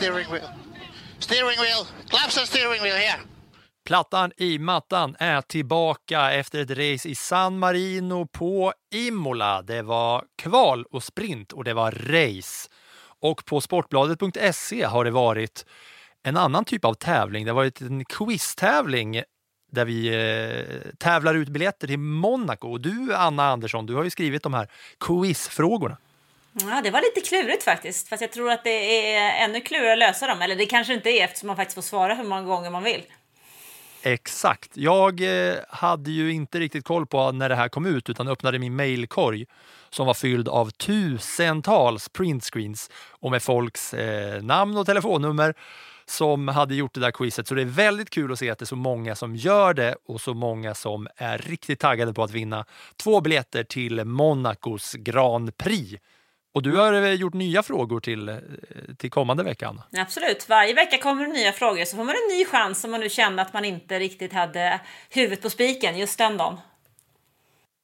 steering wheel. Steering wheel, Collapse steering wheel here. Plattan i mattan är tillbaka efter ett race i San Marino på Imola. Det var kval och sprint och det var race. Och på sportbladet.se har det varit en annan typ av tävling. Det har varit en quiztävling där vi eh, tävlar ut biljetter till Monaco. Och du, Anna Andersson, du har ju skrivit de här quizfrågorna. Ja, det var lite klurigt faktiskt. Fast jag tror att det är ännu klurigare att lösa dem. Eller det kanske inte är eftersom man faktiskt får svara hur många gånger man vill. Exakt. Jag eh, hade ju inte riktigt koll på när det här kom ut utan öppnade min mailkorg som var fylld av tusentals printscreens och med folks eh, namn och telefonnummer som hade gjort det där quizet. Så det är väldigt kul att se att det är så många som gör det och så många som är riktigt taggade på att vinna två biljetter till Monacos Grand Prix. Och du har eh, gjort nya frågor till, eh, till kommande vecka, Anna. Absolut. Varje vecka kommer det nya frågor så får man en ny chans om man nu kände att man inte riktigt hade huvudet på spiken just den dagen.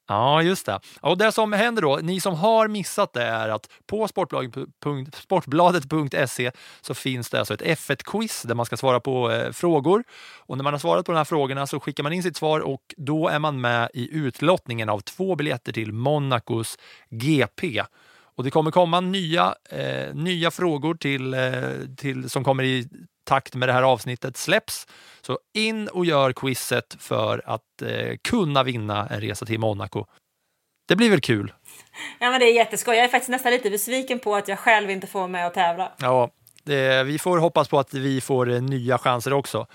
Ja, just det. Och det som händer då, ni som har missat det är att på sportbladet- sportbladet.se så finns det alltså ett F1-quiz där man ska svara på eh, frågor. Och när man har svarat på de här frågorna så skickar man in sitt svar och då är man med i utlottningen av två biljetter till Monacos GP. Och det kommer komma nya, eh, nya frågor till, eh, till, som kommer i takt med det här avsnittet släpps. Så in och gör quizet för att eh, kunna vinna en resa till Monaco. Det blir väl kul? Ja, men det är jätteskoj. Jag är faktiskt nästan lite besviken på att jag själv inte får med och tävla. Ja, det, vi får hoppas på att vi får eh, nya chanser också.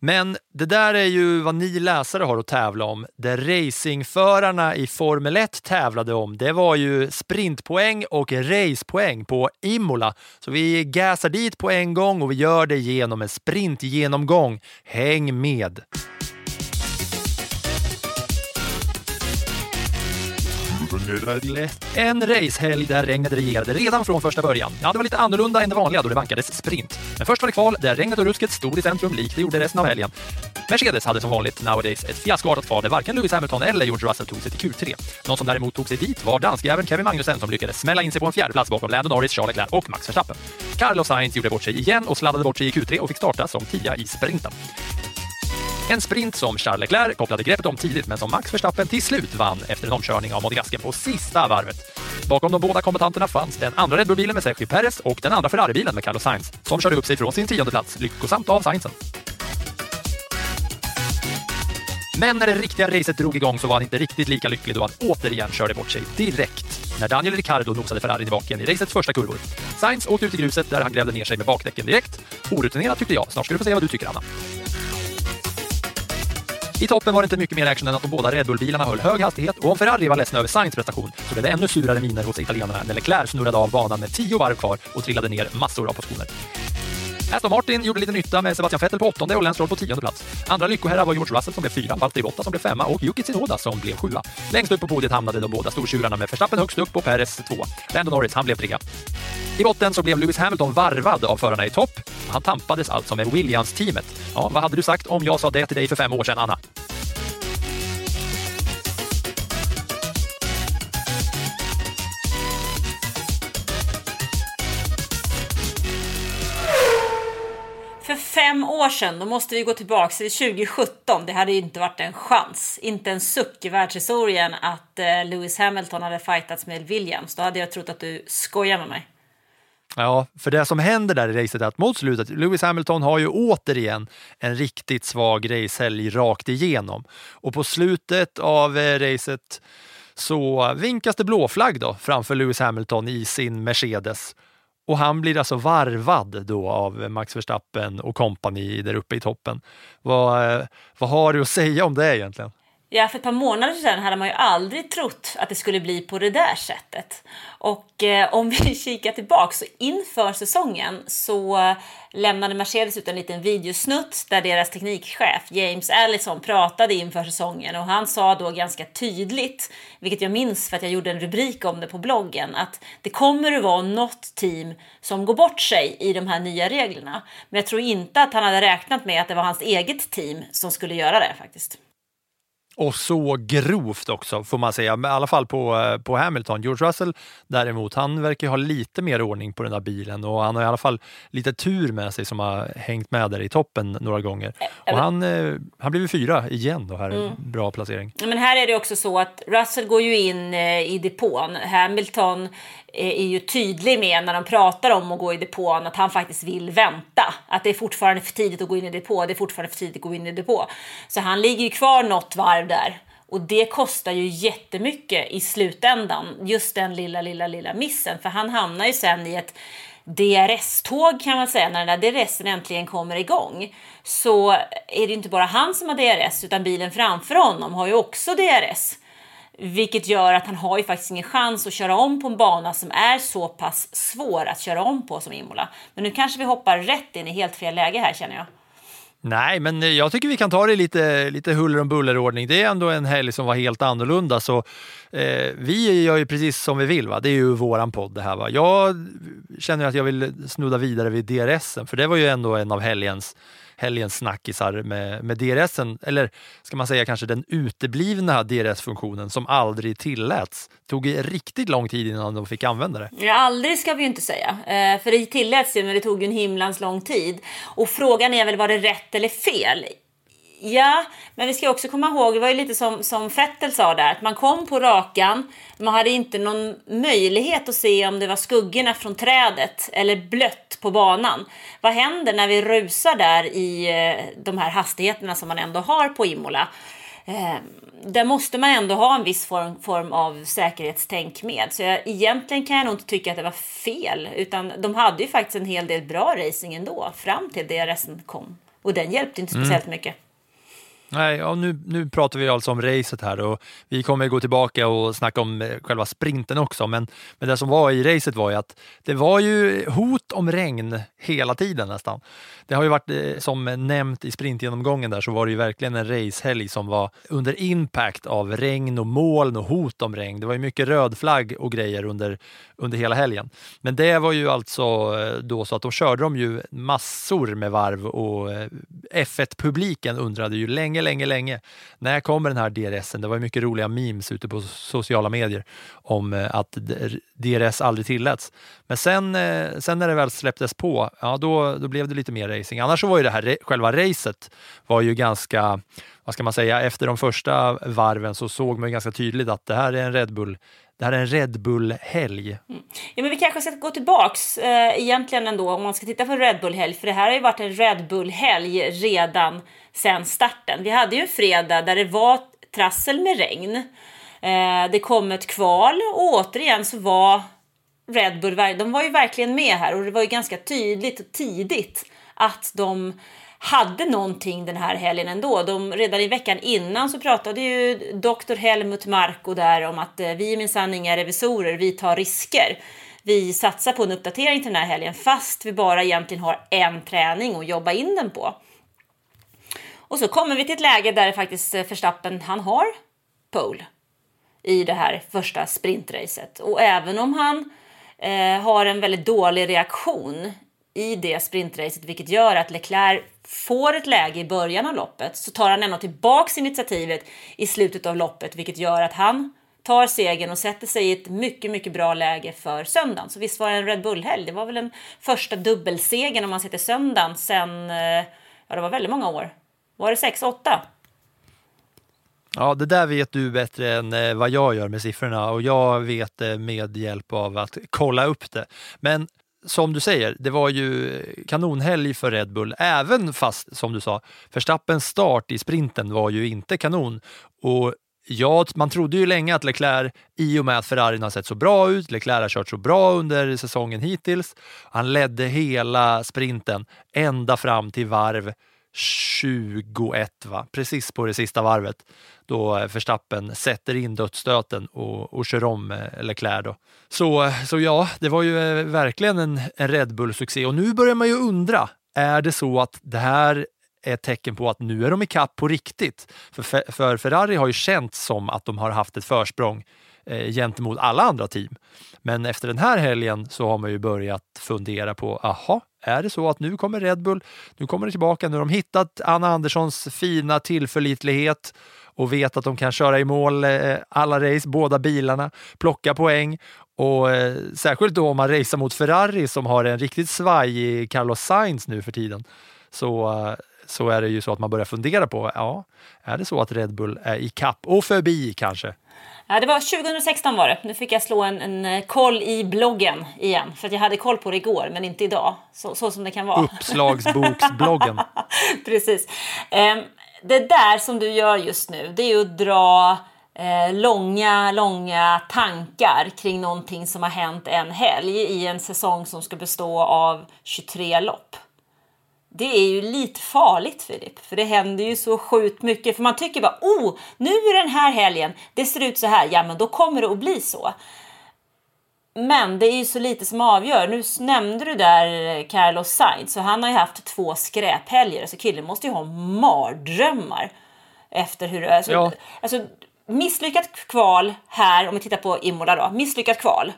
Men det där är ju vad ni läsare har att tävla om. Det racingförarna i Formel 1 tävlade om, det var ju sprintpoäng och racepoäng på Imola. Så vi gasar dit på en gång och vi gör det genom en sprintgenomgång. Häng med! En racehelg där regnet regerade redan från första början. Ja, det var lite annorlunda än det vanliga då det vankades sprint. Men först var det kval där regnet och rusket stod i centrum likt det gjorde resten av helgen. Mercedes hade som vanligt nowadays ett fiaskoartat kval där varken Lewis Hamilton eller George Russell tog sig till Q3. Någon som däremot tog sig dit var danskjäveln Kevin Magnussen som lyckades smälla in sig på en fjärde plats bakom Lando Norris, Charles Leclerc och Max Verstappen. Carlos Sainz gjorde bort sig igen och sladdade bort sig i Q3 och fick starta som tia i sprinten. En sprint som Charles Leclerc kopplade greppet om tidigt men som Max Verstappen till slut vann efter en omkörning av monegasken på sista varvet. Bakom de båda kombatanterna fanns den andra Red Bull-bilen med Sergio Perez och den andra Ferrari-bilen med Carlos Sainz som körde upp sig från sin tionde plats lyckosamt av Sainzen. Men när det riktiga racet drog igång så var han inte riktigt lika lycklig då han återigen körde bort sig direkt när Daniel Ricciardo nosade Ferrarin i baken i racets första kurvor. Sainz åkte ut i gruset där han grävde ner sig med bakdäcken direkt. Orutinerat tyckte jag. Snart ska du få se vad du tycker, Anna. I toppen var det inte mycket mer action än att de båda Red Bull-bilarna höll hög hastighet och om Ferrari var ledsna över Sainz prestation så blev det ännu surare miner hos italienarna när Leclerc snurrade av banan med tio varv kvar och trillade ner massor av positioner. Aston Martin gjorde lite nytta med Sebastian Vettel på åttonde och Lance Stroll på tionde plats. Andra lyckoherrar var George Russell som blev fyra, Valtteri Bottas som blev femma och Yuki Tsunoda som blev sjua. Längst upp på podiet hamnade de båda stortjurarna med Verstappen högst upp och Perez tvåa. Lando Norris, han blev trea. I botten så blev Lewis Hamilton varvad av förarna i topp. Han tampades alltså med Williams-teamet. Ja, vad hade du sagt om jag sa det till dig för fem år sedan, Anna? År sedan, då måste vi gå tillbaka till 2017. Det hade ju inte varit en chans, inte en suck i världshistorien att eh, Lewis Hamilton hade fightats med Williams. Då hade jag trott att du skojar med mig. Ja, för det som händer där i racet är att mot slutet, Lewis Hamilton har ju återigen en riktigt svag racehelg rakt igenom. Och på slutet av eh, racet så vinkas det blåflagg då framför Lewis Hamilton i sin Mercedes. Och han blir alltså varvad då av Max Verstappen och kompani där uppe i toppen. Vad, eh, vad har du att säga om det egentligen? Ja, för ett par månader sedan hade man ju aldrig trott att det skulle bli på det där sättet. Och eh, om vi kikar tillbaka så inför säsongen så lämnade Mercedes ut en liten videosnutt där deras teknikchef James Allison pratade inför säsongen och han sa då ganska tydligt, vilket jag minns för att jag gjorde en rubrik om det på bloggen, att det kommer att vara något team som går bort sig i de här nya reglerna. Men jag tror inte att han hade räknat med att det var hans eget team som skulle göra det faktiskt. Och så grovt också får man säga, i alla fall på, eh, på Hamilton. George Russell däremot, han verkar ha lite mer ordning på den där bilen och han har i alla fall lite tur med sig som har hängt med där i toppen några gånger. Och han, eh, han blev fyra igen då här, mm. bra placering. Men här är det också så att Russell går ju in eh, i depån. Hamilton Eh, är ju tydlig med när de pratar om att gå i depån att han faktiskt vill vänta. Att det är fortfarande för tidigt att gå in i depå, det är fortfarande för tidigt att gå in i depå. Så han ligger ju kvar något varv där. Och det kostar ju jättemycket i slutändan, just den lilla, lilla, lilla missen. För han hamnar ju sen i ett DRS-tåg kan man säga, när den där DRSen äntligen kommer igång. Så är det inte bara han som har DRS, utan bilen framför honom har ju också DRS. Vilket gör att han har ju faktiskt ingen chans att köra om på en bana som är så pass svår att köra om på som Imola. Men nu kanske vi hoppar rätt in i helt fel läge här känner jag. Nej, men eh, jag tycker vi kan ta det i lite, lite huller om bullerordning. Det är ändå en helg som var helt annorlunda, så eh, vi gör ju precis som vi vill. Va? Det är ju våran podd det här. Va? Jag känner att jag vill snudda vidare vid DRS, för det var ju ändå en av helgens helgens snackisar med, med DRS, eller ska man säga kanske den uteblivna DRS-funktionen som aldrig tilläts. Det tog riktigt lång tid innan de fick använda det. Ja, aldrig ska vi ju inte säga, eh, för det tilläts ju men det tog ju en himlans lång tid. Och frågan är väl var det rätt eller fel? Ja, men vi ska också komma ihåg, det var ju lite som, som Fettel sa där, att man kom på rakan, man hade inte någon möjlighet att se om det var skuggorna från trädet eller blött på banan. Vad händer när vi rusar där i eh, de här hastigheterna som man ändå har på Imola? Eh, där måste man ändå ha en viss form, form av säkerhetstänk med. Så jag, egentligen kan jag nog inte tycka att det var fel, utan de hade ju faktiskt en hel del bra racing ändå, fram till det resten kom. Och den hjälpte inte speciellt mm. mycket. Nej, ja, nu, nu pratar vi alltså om racet här och vi kommer gå tillbaka och snacka om eh, själva sprinten också. Men, men det som var i racet var ju att det var ju hot om regn hela tiden nästan. Det har ju varit, eh, som nämnt i sprintgenomgången där, så var det ju verkligen en racehelg som var under impact av regn och moln och hot om regn. Det var ju mycket röd flagg och grejer under, under hela helgen. Men det var ju alltså eh, då så att då körde de ju massor med varv och F1-publiken undrade ju länge länge, länge, länge. När kommer den här DRSen? Det var mycket roliga memes ute på sociala medier om eh, att DRS aldrig tilläts. Men sen, eh, sen när det väl släpptes på, ja då, då blev det lite mer racing. Annars så var ju det här själva racet var ju ganska, vad ska man säga, efter de första varven så såg man ganska tydligt att det här är en Red Bull det här är en Red Bull-helg. Mm. Ja, men vi kanske ska gå tillbaks eh, egentligen ändå om man ska titta på en Red Bull-helg. För det här har ju varit en Red Bull-helg redan sen starten. Vi hade ju en fredag där det var trassel med regn. Eh, det kom ett kval och återigen så var Red Bull, de var ju verkligen med här och det var ju ganska tydligt och tidigt att de hade någonting den här helgen ändå. De, redan i veckan innan så pratade ju Dr. Helmut Marko där om att eh, vi är minsann inga revisorer, vi tar risker. Vi satsar på en uppdatering till den här helgen fast vi bara egentligen har en träning att jobba in den på. Och så kommer vi till ett läge där faktiskt eh, Verstappen, han har pole i det här första sprintracet. Och även om han eh, har en väldigt dålig reaktion i det sprintracet, vilket gör att Leclerc får ett läge i början av loppet, så tar han ändå tillbaks initiativet i slutet av loppet, vilket gör att han tar segern och sätter sig i ett mycket, mycket bra läge för söndagen. Så visst var det en Red Bull-helg. Det var väl den första dubbelsegern om man ser till söndagen sen, eh, ja det var väldigt många år. Var det 6, 8? Ja, det där vet du bättre än eh, vad jag gör med siffrorna och jag vet det med hjälp av att kolla upp det. Men som du säger, det var ju kanonhelg för Red Bull, även fast, som du sa, Verstappens start i sprinten var ju inte kanon. Och Ja, man trodde ju länge att Leclerc, i och med att Ferrarin har sett så bra ut, Leclerc har kört så bra under säsongen hittills, han ledde hela sprinten ända fram till varv 21, va? precis på det sista varvet, då Verstappen sätter in dödsstöten och, och kör om eh, Leclerc. Då. Så, eh, så ja, det var ju eh, verkligen en, en Red Bull-succé och nu börjar man ju undra, är det så att det här är ett tecken på att nu är de i kapp på riktigt. För, för Ferrari har ju känts som att de har haft ett försprång eh, gentemot alla andra team. Men efter den här helgen så har man ju börjat fundera på, aha, är det så att nu kommer Red Bull, nu kommer det tillbaka, nu har de hittat Anna Anderssons fina tillförlitlighet och vet att de kan köra i mål eh, alla race, båda bilarna, plocka poäng och eh, särskilt då om man racear mot Ferrari som har en riktigt svajig Carlos Sainz nu för tiden. Så, eh, så är det ju så att man börjar fundera på, ja, är det så att Red Bull är i kapp och förbi kanske? Ja, det var 2016 var det. Nu fick jag slå en, en eh, koll i bloggen igen. För att jag hade koll på det igår, men inte idag. Så, så som det kan vara. Uppslagsboksbloggen. Precis. Um, det där som du gör just nu, det är att dra eh, långa, långa tankar kring någonting som har hänt en helg i en säsong som ska bestå av 23 lopp det är ju lite farligt Filip, för det händer ju så sjukt mycket. För man tycker bara, oh, nu är den här helgen, det ser ut så här, ja men då kommer det att bli så. Men det är ju så lite som avgör. Nu nämnde du där Carlos Sainz, så han har ju haft två skräphelger, så killen måste ju ha mardrömmar efter hur alltså, ja. alltså misslyckat kval här, om vi tittar på Imola då, misslyckat kval.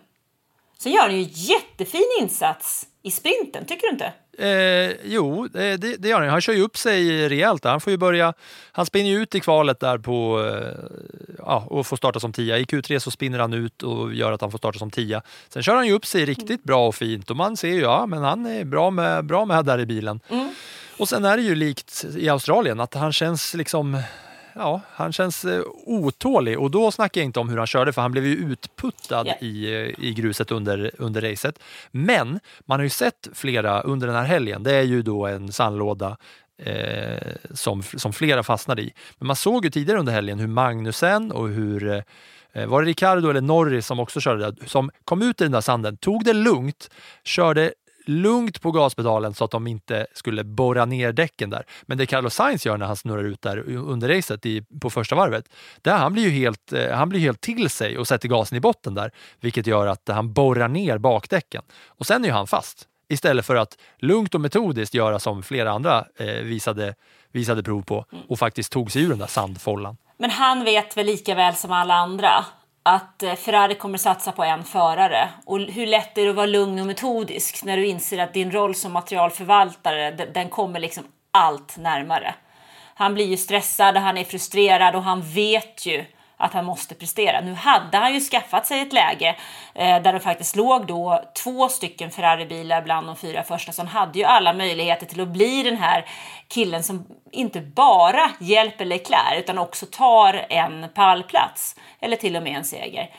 Så gör han ju jättefin insats i sprinten, tycker du inte? Eh, jo, det, det gör han. Han kör ju upp sig rejält. Han får ju börja, han spinner ju ut i kvalet där på, eh, ja, och får starta som tia. I Q3 så spinner han ut och gör att han får starta som tia. Sen kör han ju upp sig riktigt bra och fint och man ser ju, ja men han är bra med, bra med där i bilen. Mm. Och sen är det ju likt i Australien att han känns liksom ja, han känns eh, otålig och då snackar jag inte om hur han körde för han blev ju utputtad yeah. i, eh, i gruset under, under racet. Men man har ju sett flera under den här helgen. Det är ju då en sandlåda eh, som, som flera fastnade i. Men man såg ju tidigare under helgen hur Magnusen och hur eh, var det Ricardo eller Norris som också körde det, som kom ut i den där sanden, tog det lugnt, körde lugnt på gaspedalen så att de inte skulle borra ner däcken där. Men det Carlos Sainz gör när han snurrar ut där under racet i, på första varvet, där han blir ju helt, eh, han blir helt till sig och sätter gasen i botten där, vilket gör att han borrar ner bakdäcken. Och sen är ju han fast istället för att lugnt och metodiskt göra som flera andra eh, visade, visade prov på och faktiskt tog sig ur den där sandfållan. Men han vet väl lika väl som alla andra att eh, Ferrari kommer satsa på en förare. Och hur lätt är det att vara lugn och metodisk när du inser att din roll som materialförvaltare, den kommer liksom allt närmare. Han blir ju stressad, han är frustrerad och han vet ju att han måste prestera. Nu hade han ju skaffat sig ett läge eh, där det faktiskt låg då två stycken Ferrari-bilar bland de fyra första, så han hade ju alla möjligheter till att bli den här killen som inte bara hjälper Leclerc utan också tar en pallplats eller till och med en seger.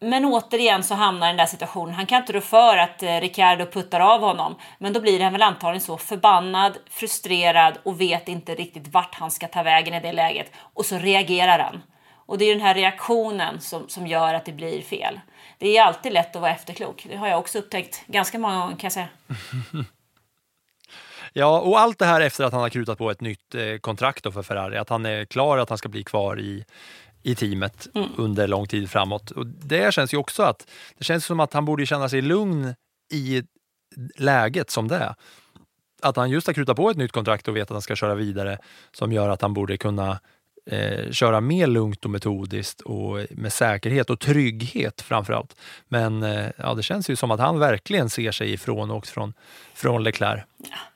Men återigen så hamnar den där situationen. Han kan inte rå för att eh, Ricardo puttar av honom, men då blir han väl antagligen så förbannad, frustrerad och vet inte riktigt vart han ska ta vägen i det läget. Och så reagerar han. Och det är den här reaktionen som, som gör att det blir fel. Det är alltid lätt att vara efterklok. Det har jag också upptäckt ganska många gånger kan jag säga. Ja, och allt det här efter att han har krutat på ett nytt eh, kontrakt för Ferrari. Att han är klar att han ska bli kvar i, i teamet mm. under lång tid framåt. Och det känns ju också att det känns som att han borde känna sig lugn i läget som det är. Att han just har krutat på ett nytt kontrakt och vet att han ska köra vidare som gör att han borde kunna eh, köra mer lugnt och metodiskt och med säkerhet och trygghet framför allt. Men eh, ja, det känns ju som att han verkligen ser sig ifrån och från, från Leclerc.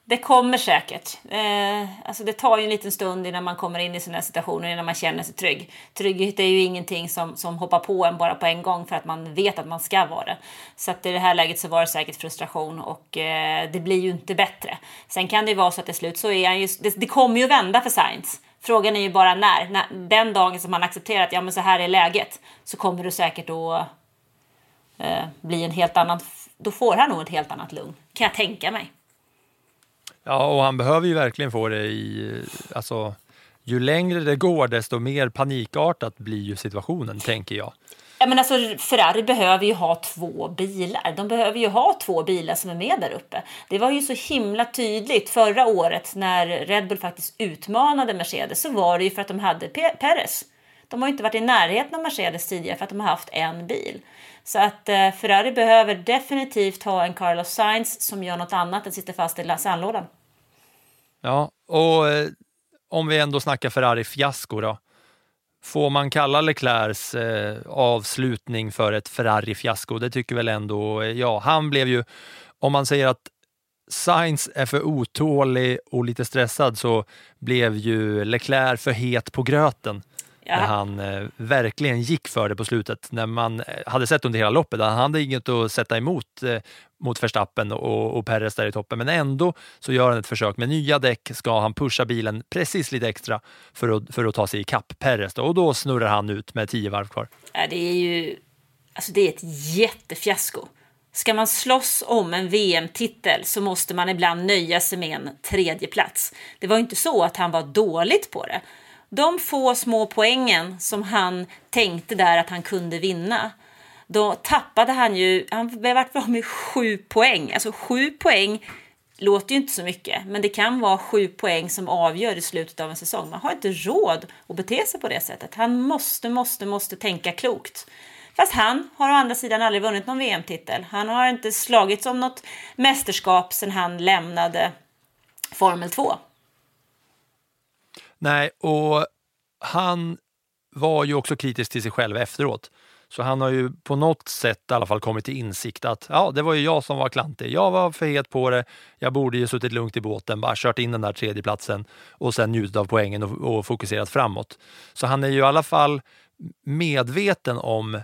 Det kommer säkert. Eh, alltså det tar ju en liten stund innan man kommer in i sådana situationer, innan man känner sig trygg. Trygghet är ju ingenting som, som hoppar på en bara på en gång för att man vet att man ska vara det. Så att i det här läget så var det säkert frustration och eh, det blir ju inte bättre. Sen kan det ju vara så att till slut så är han ju, det, det kommer ju vända för Science. Frågan är ju bara när. när den dagen som han accepterar att ja, men så här är läget så kommer det säkert att eh, bli en helt annan, då får han nog ett helt annat lugn, kan jag tänka mig. Ja, och han behöver ju verkligen få det i, alltså, ju längre det går desto mer panikartat blir ju situationen, tänker jag. Ja, men alltså, Ferrari behöver ju ha två bilar. De behöver ju ha två bilar som är med där uppe. Det var ju så himla tydligt förra året när Red Bull faktiskt utmanade Mercedes så var det ju för att de hade Pe- Perez. De har inte varit i närheten av Mercedes tidigare för att de har haft en bil. Så att eh, Ferrari behöver definitivt ha en Carlos Sainz som gör något annat än sitter fast i sandlådan. Ja, och eh, om vi ändå snackar Ferrari-fiasko då. Får man kalla Leclercs eh, avslutning för ett Ferrari-fiasko? Det tycker väl ändå eh, ja. Han blev ju, om man säger att Sainz är för otålig och lite stressad så blev ju Leclerc för het på gröten. Ja. När han eh, verkligen gick för det på slutet. När man eh, hade sett under hela loppet, han hade inget att sätta emot eh, mot Verstappen och, och Perez där i toppen. Men ändå så gör han ett försök. Med nya däck ska han pusha bilen precis lite extra för att, för att ta sig ikapp Perez. Då. Och då snurrar han ut med tio varv kvar. Ja, det är ju alltså det är ett jättefiasko. Ska man slåss om en VM-titel så måste man ibland nöja sig med en tredje plats. Det var inte så att han var dåligt på det. De få små poängen som han tänkte där att han kunde vinna, då tappade han ju, han vart av med sju poäng. Alltså sju poäng låter ju inte så mycket, men det kan vara sju poäng som avgör i slutet av en säsong. Man har inte råd att bete sig på det sättet. Han måste, måste, måste tänka klokt. Fast han har å andra sidan aldrig vunnit någon VM-titel. Han har inte slagits om något mästerskap sedan han lämnade Formel 2. Nej, och han var ju också kritisk till sig själv efteråt. Så han har ju på något sätt i alla fall kommit till insikt att ja, det var ju jag som var klantig. Jag var för het på det. Jag borde ju suttit lugnt i båten, bara kört in den där tredjeplatsen och sen njutit av poängen och, och fokuserat framåt. Så han är ju i alla fall medveten om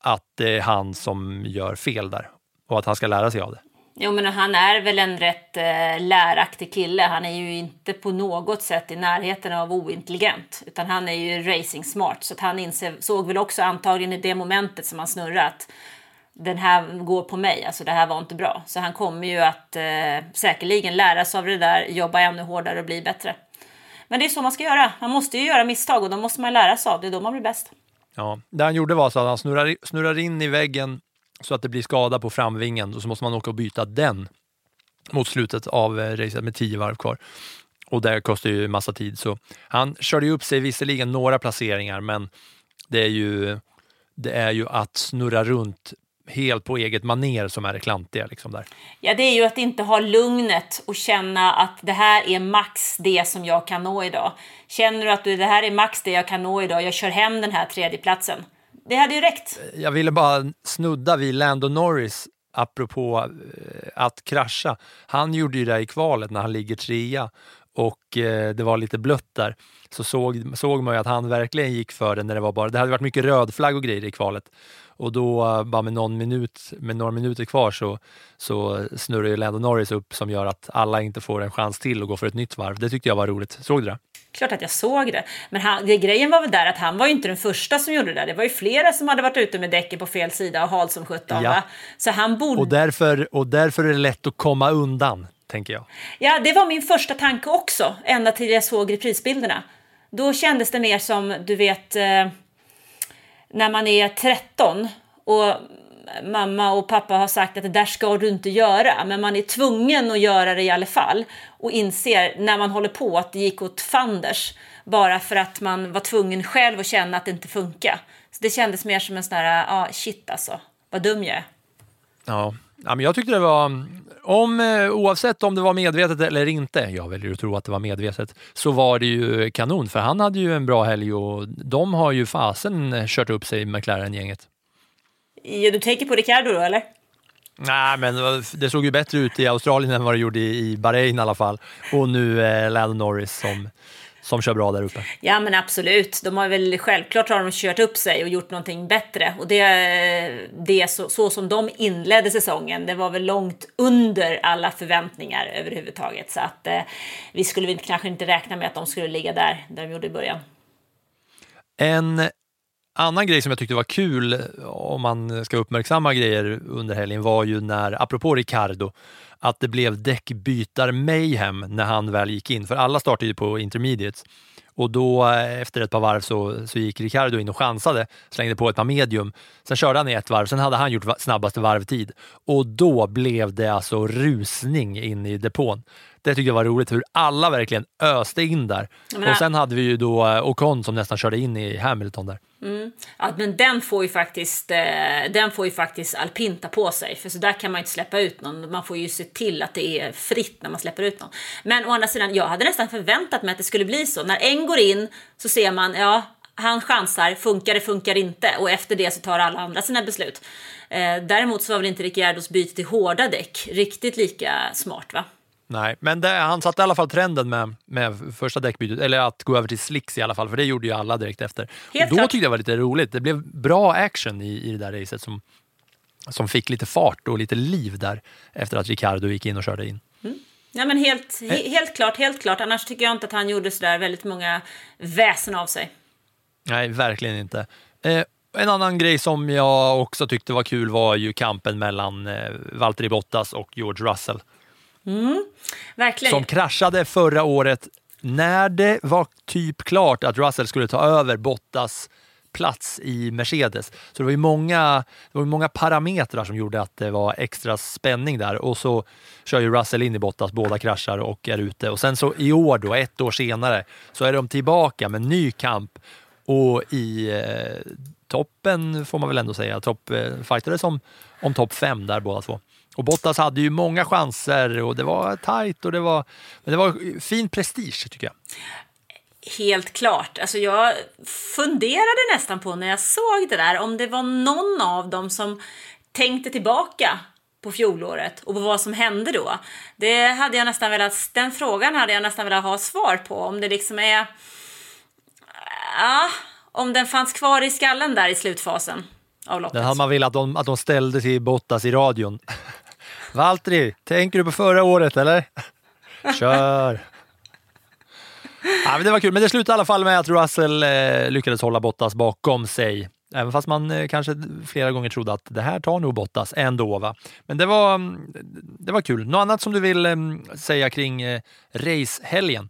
att det är han som gör fel där och att han ska lära sig av det. Jo, men han är väl en rätt eh, läraktig kille. Han är ju inte på något sätt i närheten av ointelligent, utan han är ju racing smart. Så att han inser, såg väl också antagligen i det momentet som han snurrat att den här går på mig, alltså det här var inte bra. Så han kommer ju att eh, säkerligen lära sig av det där, jobba ännu hårdare och bli bättre. Men det är så man ska göra. Man måste ju göra misstag och då måste man lära sig av det. Då man blir bäst. Ja, det han gjorde var så att han snurrade, snurrade in i väggen så att det blir skada på framvingen och så måste man åka och byta den mot slutet av eh, racet med tio varv kvar. Och det kostar ju massa tid. Så han körde ju upp sig visserligen några placeringar, men det är ju, det är ju att snurra runt helt på eget maner som är det klantiga. Liksom där. Ja, det är ju att inte ha lugnet och känna att det här är max det som jag kan nå idag. Känner du att du, det här är max det jag kan nå idag, jag kör hem den här tredjeplatsen. Det hade ju räckt. Jag ville bara snudda vid Lando Norris apropå eh, att krascha. Han gjorde ju det i kvalet när han ligger trea och eh, det var lite blött där. Så såg, såg man ju att han verkligen gick för det när det var bara, det hade varit mycket rödflagg och grejer i kvalet. Och då eh, bara med, någon minut, med några minuter kvar så, så snurrar ju Lando Norris upp som gör att alla inte får en chans till att gå för ett nytt varv. Det tyckte jag var roligt. Såg du det? Klart att jag såg det. Men han, det, grejen var väl där att han var ju inte den första som gjorde det. Det var ju flera som hade varit ute med däcken på fel sida och halt som sjutton. Ja. Så han borde... Och därför, och därför är det lätt att komma undan, tänker jag. Ja, det var min första tanke också, ända till jag såg reprisbilderna. Då kändes det mer som, du vet, eh, när man är 13 och mamma och pappa har sagt att det där ska du inte göra, men man är tvungen att göra det i alla fall och inser när man håller på att det gick åt fanders bara för att man var tvungen själv att känna att det inte funkar. Så det kändes mer som en sån här, ja ah, shit alltså, vad dum jag är. Ja. ja, men jag tyckte det var, om, eh, oavsett om det var medvetet eller inte, jag väljer att tro att det var medvetet, så var det ju kanon, för han hade ju en bra helg och de har ju fasen kört upp sig, McLaren-gänget. Ja, du tänker på Ricardo då, eller? Nej, men det såg ju bättre ut i Australien än vad det gjorde i Bahrain i alla fall. Och nu eh, Lando Norris som, som kör bra där uppe. Ja men absolut, de har väl självklart har de kört upp sig och gjort någonting bättre. Och det, det så, så som de inledde säsongen, det var väl långt under alla förväntningar överhuvudtaget. Så att eh, vi skulle kanske inte räkna med att de skulle ligga där, där de gjorde i början. En annan grej som jag tyckte var kul om man ska uppmärksamma grejer under helgen var ju när, apropå Ricardo, att det blev däckbytar mayhem när han väl gick in. För alla startade ju på intermediates. Och då eh, efter ett par varv så, så gick Ricardo in och chansade, slängde på ett par medium. Sen körde han i ett varv, sen hade han gjort snabbaste varvtid. Och då blev det alltså rusning in i depån. Det tyckte jag var roligt, hur alla verkligen öste in där. men- och sen hade vi ju då eh, Ocon som nästan körde in i Hamilton där. Ja, men den får ju faktiskt, eh, den får ju faktiskt alpinta på sig. För så där kan man ju inte släppa ut någon. Man får ju se till att det är fritt när man släpper ut någon. Men å andra sidan, jag hade nästan förväntat mig att det skulle bli så. När en går in så ser man, ja, han chansar, funkar det, funkar inte. Och efter det så tar alla andra sina beslut. Eh, däremot så var väl inte Ricciardos byte till hårda däck riktigt lika smart va? Nej, men det, han satte i alla fall trenden med, med första däckbytet, eller att gå över till slicks i alla fall, för det gjorde ju alla direkt efter. Helt och då klart. tyckte jag det var lite roligt. Det blev bra action i, i det där racet som, som fick lite fart och lite liv där efter att Ricardo gick in och körde in. Ja men helt, he, helt klart, helt klart. Annars tycker jag inte att han gjorde sådär väldigt många väsen av sig. Nej, verkligen inte. Eh, en annan grej som jag också tyckte var kul var ju kampen mellan eh, Valtteri Bottas och George Russell. Mm. Verkligen. som kraschade förra året när det var typ klart att Russell skulle ta över Bottas plats i Mercedes. Så det var ju många, det var många parametrar som gjorde att det var extra spänning där och så kör ju Russell in i Bottas, båda kraschar och är ute. Och sen så i år då, ett år senare, så är de tillbaka med ny kamp och i eh, toppen får man väl ändå säga, topp, eh, som om, om topp fem där båda två. Och Bottas hade ju många chanser och det var tajt och det var, men det var fin prestige tycker jag. Helt klart. Alltså jag funderade nästan på när jag såg det där om det var någon av dem som tänkte tillbaka på fjolåret och på vad som hände då. Det hade jag nästan velat, den frågan hade jag nästan velat ha svar på. Om det liksom är... Ja, om den fanns kvar i skallen där i slutfasen av loppet. Den hade man velat att de, att de ställde till Bottas i radion. Valtteri, tänker du på förra året eller? Kör! Ja, men det var kul, men det slutade i alla fall med att Russell eh, lyckades hålla Bottas bakom sig. Även fast man eh, kanske flera gånger trodde att det här tar nog Bottas ändå. Va? Men det var, mm, det var kul. Något annat som du vill eh, säga kring eh, racehelgen?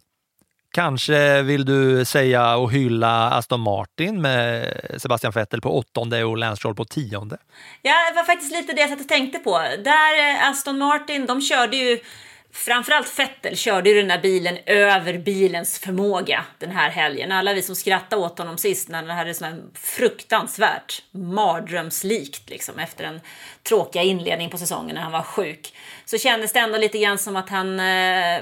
Kanske vill du säga och hylla Aston Martin med Sebastian Vettel på åttonde och Lance Stroll på tionde. Ja, det var faktiskt lite det jag satt och tänkte på. Där eh, Aston Martin, de körde ju Framförallt Vettel körde ju den där bilen över bilens förmåga den här helgen. Alla vi som skrattade åt honom sist när det hade sån här fruktansvärt mardrömslikt liksom efter den tråkiga inledningen på säsongen när han var sjuk. Så kändes det ändå lite grann som att han eh,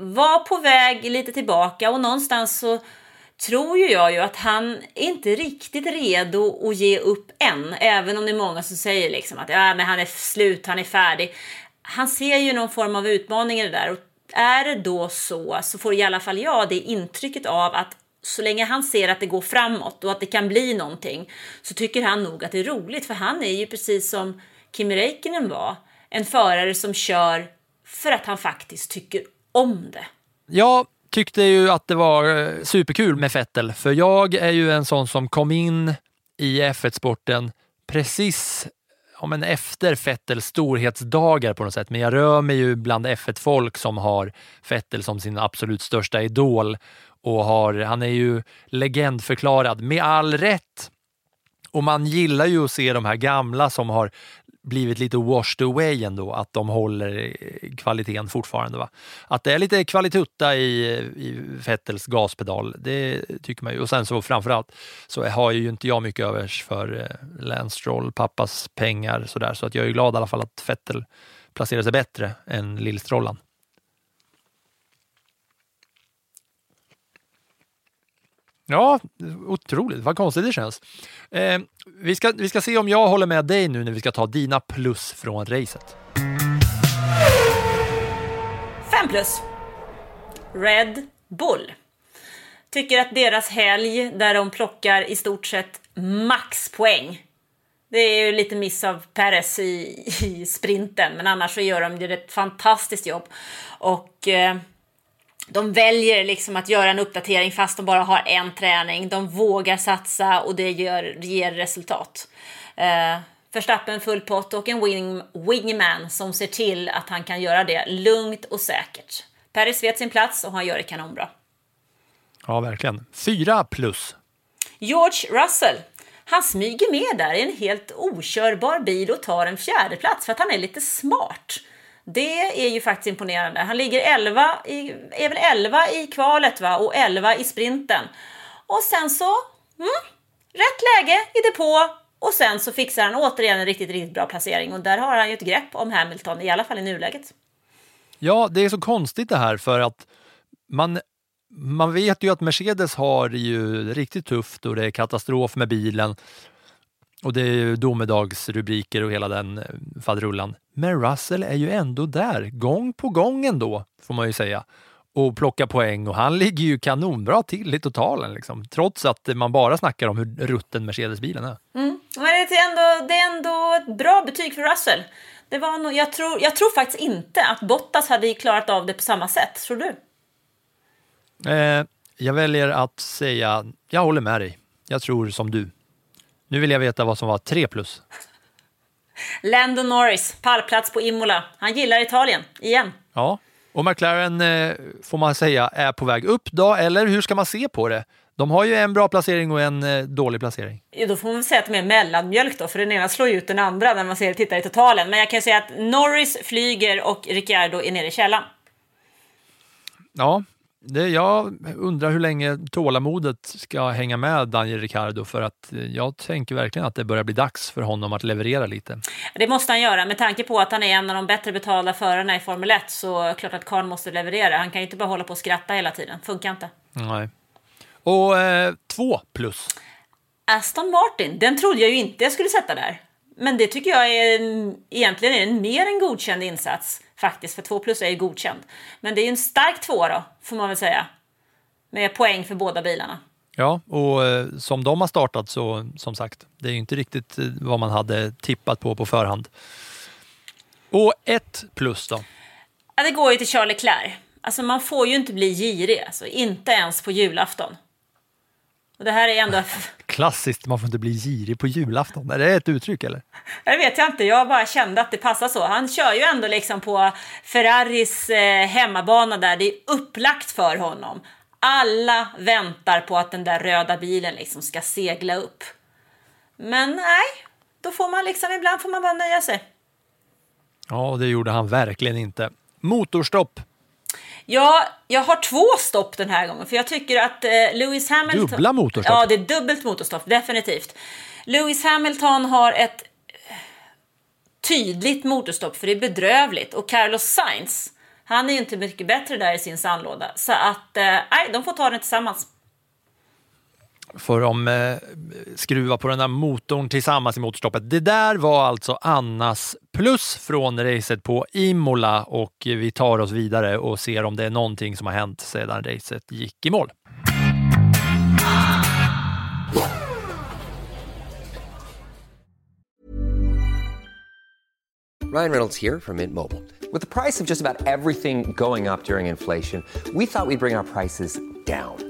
var på väg lite tillbaka och någonstans så tror ju jag ju att han är inte riktigt redo att ge upp än. Även om det är många som säger liksom att ja, men han är slut, han är färdig. Han ser ju någon form av utmaning i det där. Och är det då så, så får i alla fall jag det intrycket av att så länge han ser att det går framåt och att det kan bli någonting så tycker han nog att det är roligt. För han är ju precis som Kimi Räikkönen var. En förare som kör för att han faktiskt tycker om det. Jag tyckte ju att det var eh, superkul med Vettel, för jag är ju en sån som kom in i F1-sporten precis ja, men efter Vettels storhetsdagar på något sätt. Men jag rör mig ju bland F1-folk som har Vettel som sin absolut största idol och har, han är ju legendförklarad med all rätt. Och man gillar ju att se de här gamla som har blivit lite washed away ändå, att de håller kvaliteten fortfarande. Va? Att det är lite kvalitutta i, i Vettels gaspedal, det tycker man ju. Och sen så framförallt så har ju inte jag mycket övers för eh, Lance Stroll, pappas pengar sådär, så att jag är glad i alla fall att Vettel placerar sig bättre än Lillstrollan. Ja, otroligt. Vad konstigt det känns. Eh, vi, ska, vi ska se om jag håller med dig nu när vi ska ta dina plus från racet. Fem plus. Red Bull. Tycker att deras helg där de plockar i stort sett maxpoäng. Det är ju lite miss av Perez i, i sprinten, men annars så gör de ju ett fantastiskt jobb. Och eh, de väljer liksom att göra en uppdatering fast de bara har en träning. De vågar satsa och det gör, ger resultat. Eh, Verstappen full pott och en wing, wingman som ser till att han kan göra det lugnt och säkert. Paris vet sin plats och han gör det kanonbra. Ja, verkligen. Fyra plus. George Russell. Han smyger med där i en helt okörbar bil och tar en fjärde plats för att han är lite smart. Det är ju faktiskt imponerande. Han ligger 11 i, är väl 11 i kvalet va? och 11 i sprinten. Och sen så, mm, rätt läge i depå och sen så fixar han återigen en riktigt, riktigt bra placering och där har han ju ett grepp om Hamilton, i alla fall i nuläget. Ja, det är så konstigt det här för att man, man vet ju att Mercedes har det ju riktigt tufft och det är katastrof med bilen och det är ju domedagsrubriker och hela den fadrullen. faderullan. Men Russell är ju ändå där, gång på gång ändå, får man ju säga, och plockar poäng och han ligger ju kanonbra till i totalen, liksom, trots att man bara snackar om hur rutten Mercedes-bilen är. Mm. Men det är, ändå, det är ändå ett bra betyg för Russell. Det var nog, jag, tror, jag tror faktiskt inte att Bottas hade klarat av det på samma sätt. Tror du? Eh, jag väljer att säga, jag håller med dig. Jag tror som du. Nu vill jag veta vad som var 3 plus. Lando Norris, pallplats på Imola. Han gillar Italien, igen. Ja, och McLaren eh, får man säga är på väg upp då, eller hur ska man se på det? De har ju en bra placering och en eh, dålig placering. Ja, då får man väl säga att de är mellanmjölk då, för den ena slår ju ut den andra när man ser, tittar i totalen. Men jag kan säga att Norris flyger och Ricciardo är nere i källan. Ja, det, jag undrar hur länge tålamodet ska hänga med Daniel Ricciardo för att eh, jag tänker verkligen att det börjar bli dags för honom att leverera lite. Det måste han göra med tanke på att han är en av de bättre betalda förarna i Formel 1 så är det klart att Karn måste leverera. Han kan ju inte bara hålla på och skratta hela tiden. Funkar inte. Nej. Och eh, två plus. Aston Martin, den trodde jag ju inte jag skulle sätta där. Men det tycker jag är en, egentligen är en mer än godkänd insats faktiskt, för 2 plus är ju godkänd. Men det är ju en stark tvåa då, får man väl säga. Med poäng för båda bilarna. Ja, och eh, som de har startat så, som sagt, det är ju inte riktigt eh, vad man hade tippat på på förhand. Och ett plus då? Ja, det går ju till Charlie Leclerc. Alltså man får ju inte bli girig, alltså, inte ens på julafton. Och det här är ändå... Klassiskt, man får inte bli girig på julafton. Är det ett uttryck eller? Det vet jag inte, jag bara kände att det passar så. Han kör ju ändå liksom på Ferraris eh, hemmabana där, det är upplagt för honom. Alla väntar på att den där röda bilen liksom ska segla upp. Men nej, då får man liksom, ibland får man bara nöja sig. Ja, det gjorde han verkligen inte. Motorstopp Ja, jag har två stopp den här gången, för jag tycker att eh, Lewis Hamilton... Dubbla motorstopp? Ja, det är dubbelt motorstopp, definitivt. Lewis Hamilton har ett eh, tydligt motorstopp, för det är bedrövligt. Och Carlos Sainz, han är ju inte mycket bättre där i sin sandlåda. Så att, eh, nej, eh, de får ta den tillsammans för de eh, skruva på den där motorn tillsammans i motorstoppet. Det där var alltså Annas plus från racet på Imola och vi tar oss vidare och ser om det är någonting som har hänt sedan racet gick i mål. Ryan Reynolds här från Mint Mobile. Med priset på nästan allt som går upp under inflationen, trodde vi att vi skulle bring våra priser down.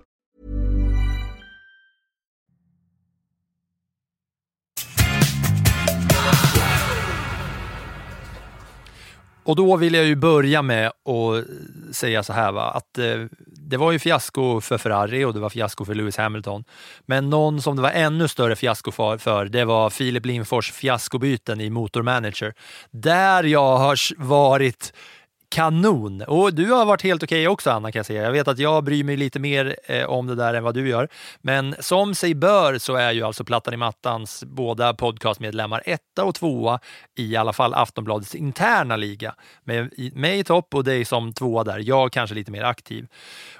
Och då vill jag ju börja med att säga så här, va? att eh, det var ju fiasko för Ferrari och det var fiasko för Lewis Hamilton. Men någon som det var ännu större fiasko för, för det var Filip Lindfors fiaskobyten i Motormanager. Där jag har varit kanon. Och du har varit helt okej okay också Anna kan jag säga. Jag vet att jag bryr mig lite mer eh, om det där än vad du gör. Men som sig bör så är ju alltså Plattan i mattans båda podcastmedlemmar etta och tvåa i alla fall Aftonbladets interna liga. Med mig i topp och dig som tvåa där. Jag kanske lite mer aktiv.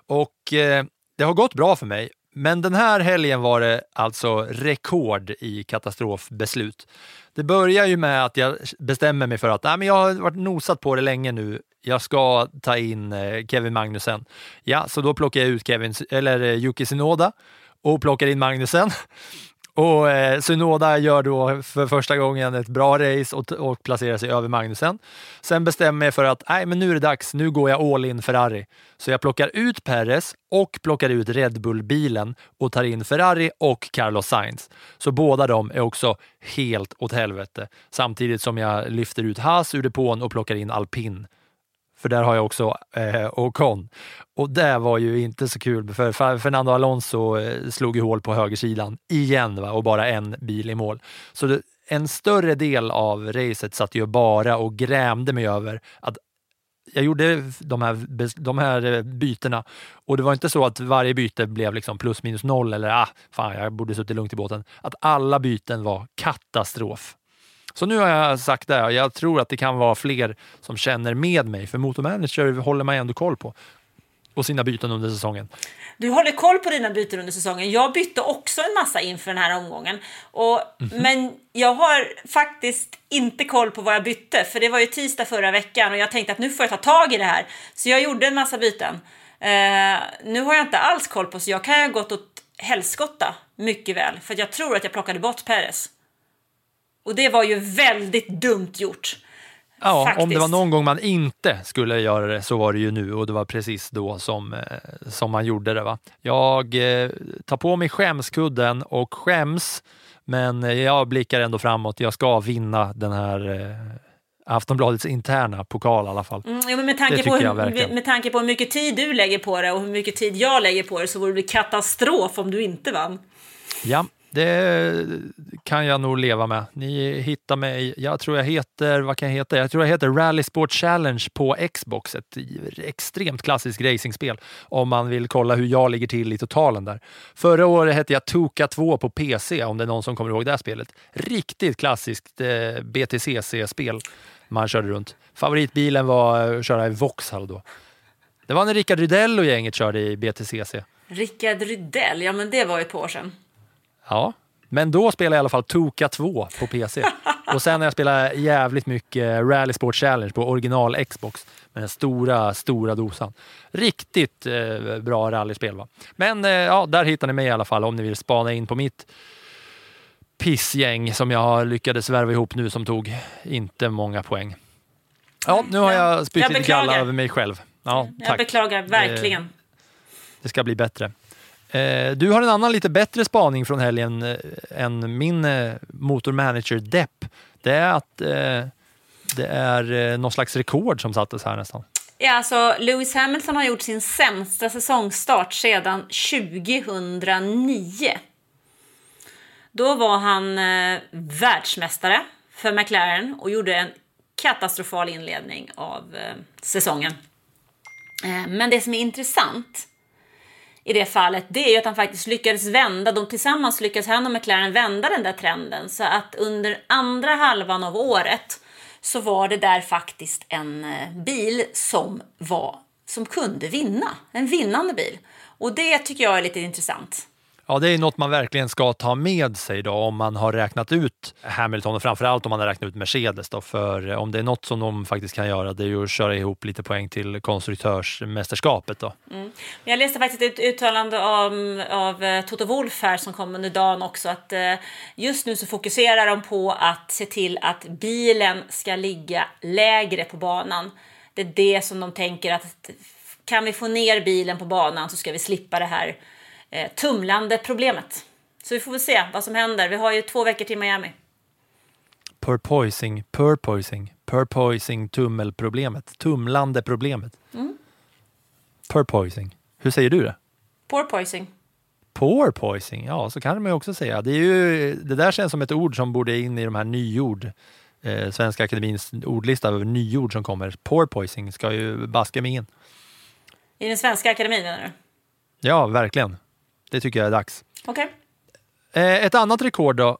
Och eh, det har gått bra för mig. Men den här helgen var det alltså rekord i katastrofbeslut. Det börjar ju med att jag bestämmer mig för att nej, men jag har varit nosat på det länge nu. Jag ska ta in eh, Kevin Magnussen. Ja, så då plockar jag ut Kevin, eller eh, Yuki Sinoda och plockar in Magnussen. Och eh, Synoda gör då för första gången ett bra race och, och placerar sig över Magnusen. Sen bestämmer jag för att nej, men nu är det dags. Nu går jag all in Ferrari. Så jag plockar ut Perez och plockar ut Red Bull-bilen och tar in Ferrari och Carlos Sainz. Så båda de är också helt åt helvete. Samtidigt som jag lyfter ut Haas ur depån och plockar in alpin för där har jag också eh, Ocon. Och det var ju inte så kul, för Fernando Alonso eh, slog ju hål på högersidan igen va? och bara en bil i mål. Så det, en större del av racet satt ju bara och grämde mig över att jag gjorde de här, de här eh, bytena och det var inte så att varje byte blev liksom plus minus noll eller ah, fan jag borde suttit lugnt i båten. Att alla byten var katastrof. Så nu har jag sagt det och jag tror att det kan vara fler som känner med mig, för Motormanager håller man ändå koll på och sina byten under säsongen. Du håller koll på dina byten under säsongen. Jag bytte också en massa inför den här omgången. Och, mm -hmm. Men jag har faktiskt inte koll på vad jag bytte, för det var ju tisdag förra veckan och jag tänkte att nu får jag ta tag i det här. Så jag gjorde en massa byten. Uh, nu har jag inte alls koll på, så jag kan ha gått åt helskotta mycket väl, för jag tror att jag plockade bort Peres. Och det var ju väldigt dumt gjort. Ja, Faktiskt. om det var någon gång man inte skulle göra det så var det ju nu och det var precis då som, eh, som man gjorde det. Va? Jag eh, tar på mig skämskudden och skäms, men jag blickar ändå framåt. Jag ska vinna den här eh, Aftonbladets interna pokal i alla fall. Mm, jo, men med, tanke på hur, med tanke på hur mycket tid du lägger på det och hur mycket tid jag lägger på det så vore det katastrof om du inte vann. Ja, det kan jag nog leva med. Ni hittar mig, jag tror jag heter, vad kan jag heta? Jag tror jag heter Rally Sport Challenge på Xbox, ett extremt klassiskt racingspel om man vill kolla hur jag ligger till i totalen där. Förra året hette jag Tuka 2 på PC, om det är någon som kommer ihåg det här spelet. Riktigt klassiskt eh, BTCC-spel man körde runt. Favoritbilen var eh, att köra i Vauxhall då. Det var när Rickard Rydell och gänget körde i BTCC. Rickard Rydell, ja men det var ju ett par år sedan. Ja, men då spelade jag i alla fall Toka 2 på PC. Och sen har jag spelat jävligt mycket Rally Sport Challenge på original Xbox med den stora, stora dosan. Riktigt eh, bra rallyspel. Va? Men eh, ja, där hittar ni mig i alla fall om ni vill spana in på mitt pissgäng som jag lyckades värva ihop nu som tog inte många poäng. Ja, nu har jag spytt lite galla över mig själv. Ja, jag tack. beklagar verkligen. Det, det ska bli bättre. Eh, du har en annan lite bättre spaning från helgen eh, än min eh, motormanager Depp. Det är att eh, det är eh, någon slags rekord som sattes här nästan. Ja, alltså Lewis Hamilton har gjort sin sämsta säsongstart sedan 2009. Då var han eh, världsmästare för McLaren och gjorde en katastrofal inledning av eh, säsongen. Eh, men det som är intressant i det fallet, det är ju att han faktiskt lyckades vända, de tillsammans lyckades han och McLaren vända den där trenden. Så att under andra halvan av året så var det där faktiskt en eh, bil som var som kunde vinna, en vinnande bil. Och det tycker jag är lite intressant. Ja, det är något man verkligen ska ta med sig då om man har räknat ut Hamilton och framförallt om man har räknat ut Mercedes. Då, för om det är något som de faktiskt kan göra det är ju att köra ihop lite poäng till konstruktörsmästerskapet. Då. Mm. Jag läste faktiskt ett uttalande av, av Toto Wolff här som kom under dagen också att eh, just nu så fokuserar de på att se till att bilen ska ligga lägre på banan. Det är det som de tänker att kan vi få ner bilen på banan så ska vi slippa det här eh, tumlande problemet. Så vi får väl se vad som händer. Vi har ju två veckor till Miami. Purpoising, purpoising, purpoising tummelproblemet, tumlande problemet. Mm. Purpoising. Hur säger du det? Porpoising. Porpoising, ja så kan man ju också säga. Det, är ju, det där känns som ett ord som borde in i de här nyord. Eh, Svenska Akademins ordlista över nyord som kommer. Porpoising ska ju baska mig in. I den svenska akademin menar du? Ja, verkligen. Det tycker jag är dags. Okay. Eh, ett annat rekord då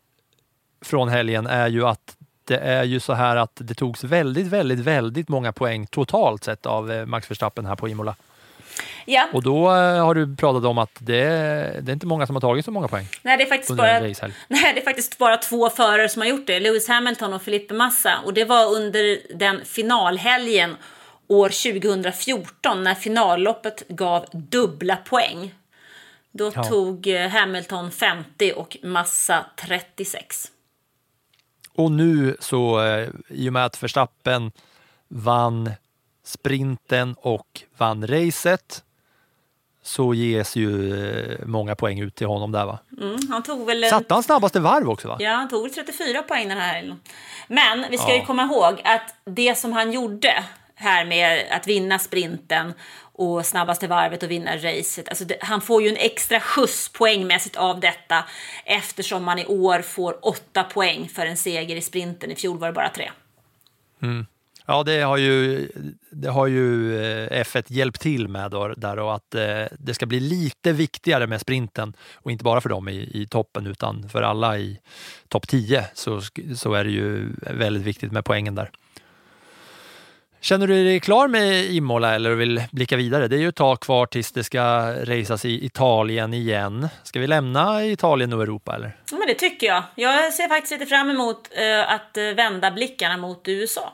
från helgen är ju att det är ju så här att det togs väldigt, väldigt, väldigt många poäng totalt sett av eh, Max Verstappen här på Imola. Ja, Och då eh, har du pratat om att det, det är inte många som har tagit så många poäng. nej det, är faktiskt bara, nej, det är faktiskt bara två förare som har gjort det. Lewis Hamilton och Felipe Massa. Och det var under den finalhelgen år 2014 när finalloppet gav dubbla poäng. Då Ja. tog eh, Hamilton 50 och Massa 36. Och nu så, eh, i och med att Verstappen vann sprinten och vann racet så ges ju eh, många poäng ut till honom där va? Mm, han tog väl Satte han snabbaste varv också va? Ja, han tog väl 34 poäng den här helgen. Men vi ska ju Ja. komma ihåg att det som han gjorde här med att vinna sprinten och snabbaste varvet och vinna racet. Alltså det, han får ju en extra skjuts poängmässigt av detta eftersom man i år får åtta poäng för en seger i sprinten. I fjol var det bara tre. Mm. Ja, det har ju, det har ju eh, F1 hjälpt till med då, där och att eh, det ska bli lite viktigare med sprinten och inte bara för dem i, i toppen utan för alla i topp 10 så, så är det ju väldigt viktigt med poängen där. Känner du dig klar med Imola eller vill blicka vidare? Det är ju ett tag kvar tills det ska racas i Italien igen. Ska vi lämna Italien och Europa eller? Ja, men det tycker jag. Jag ser faktiskt lite fram emot eh, att eh, vända blickarna mot USA.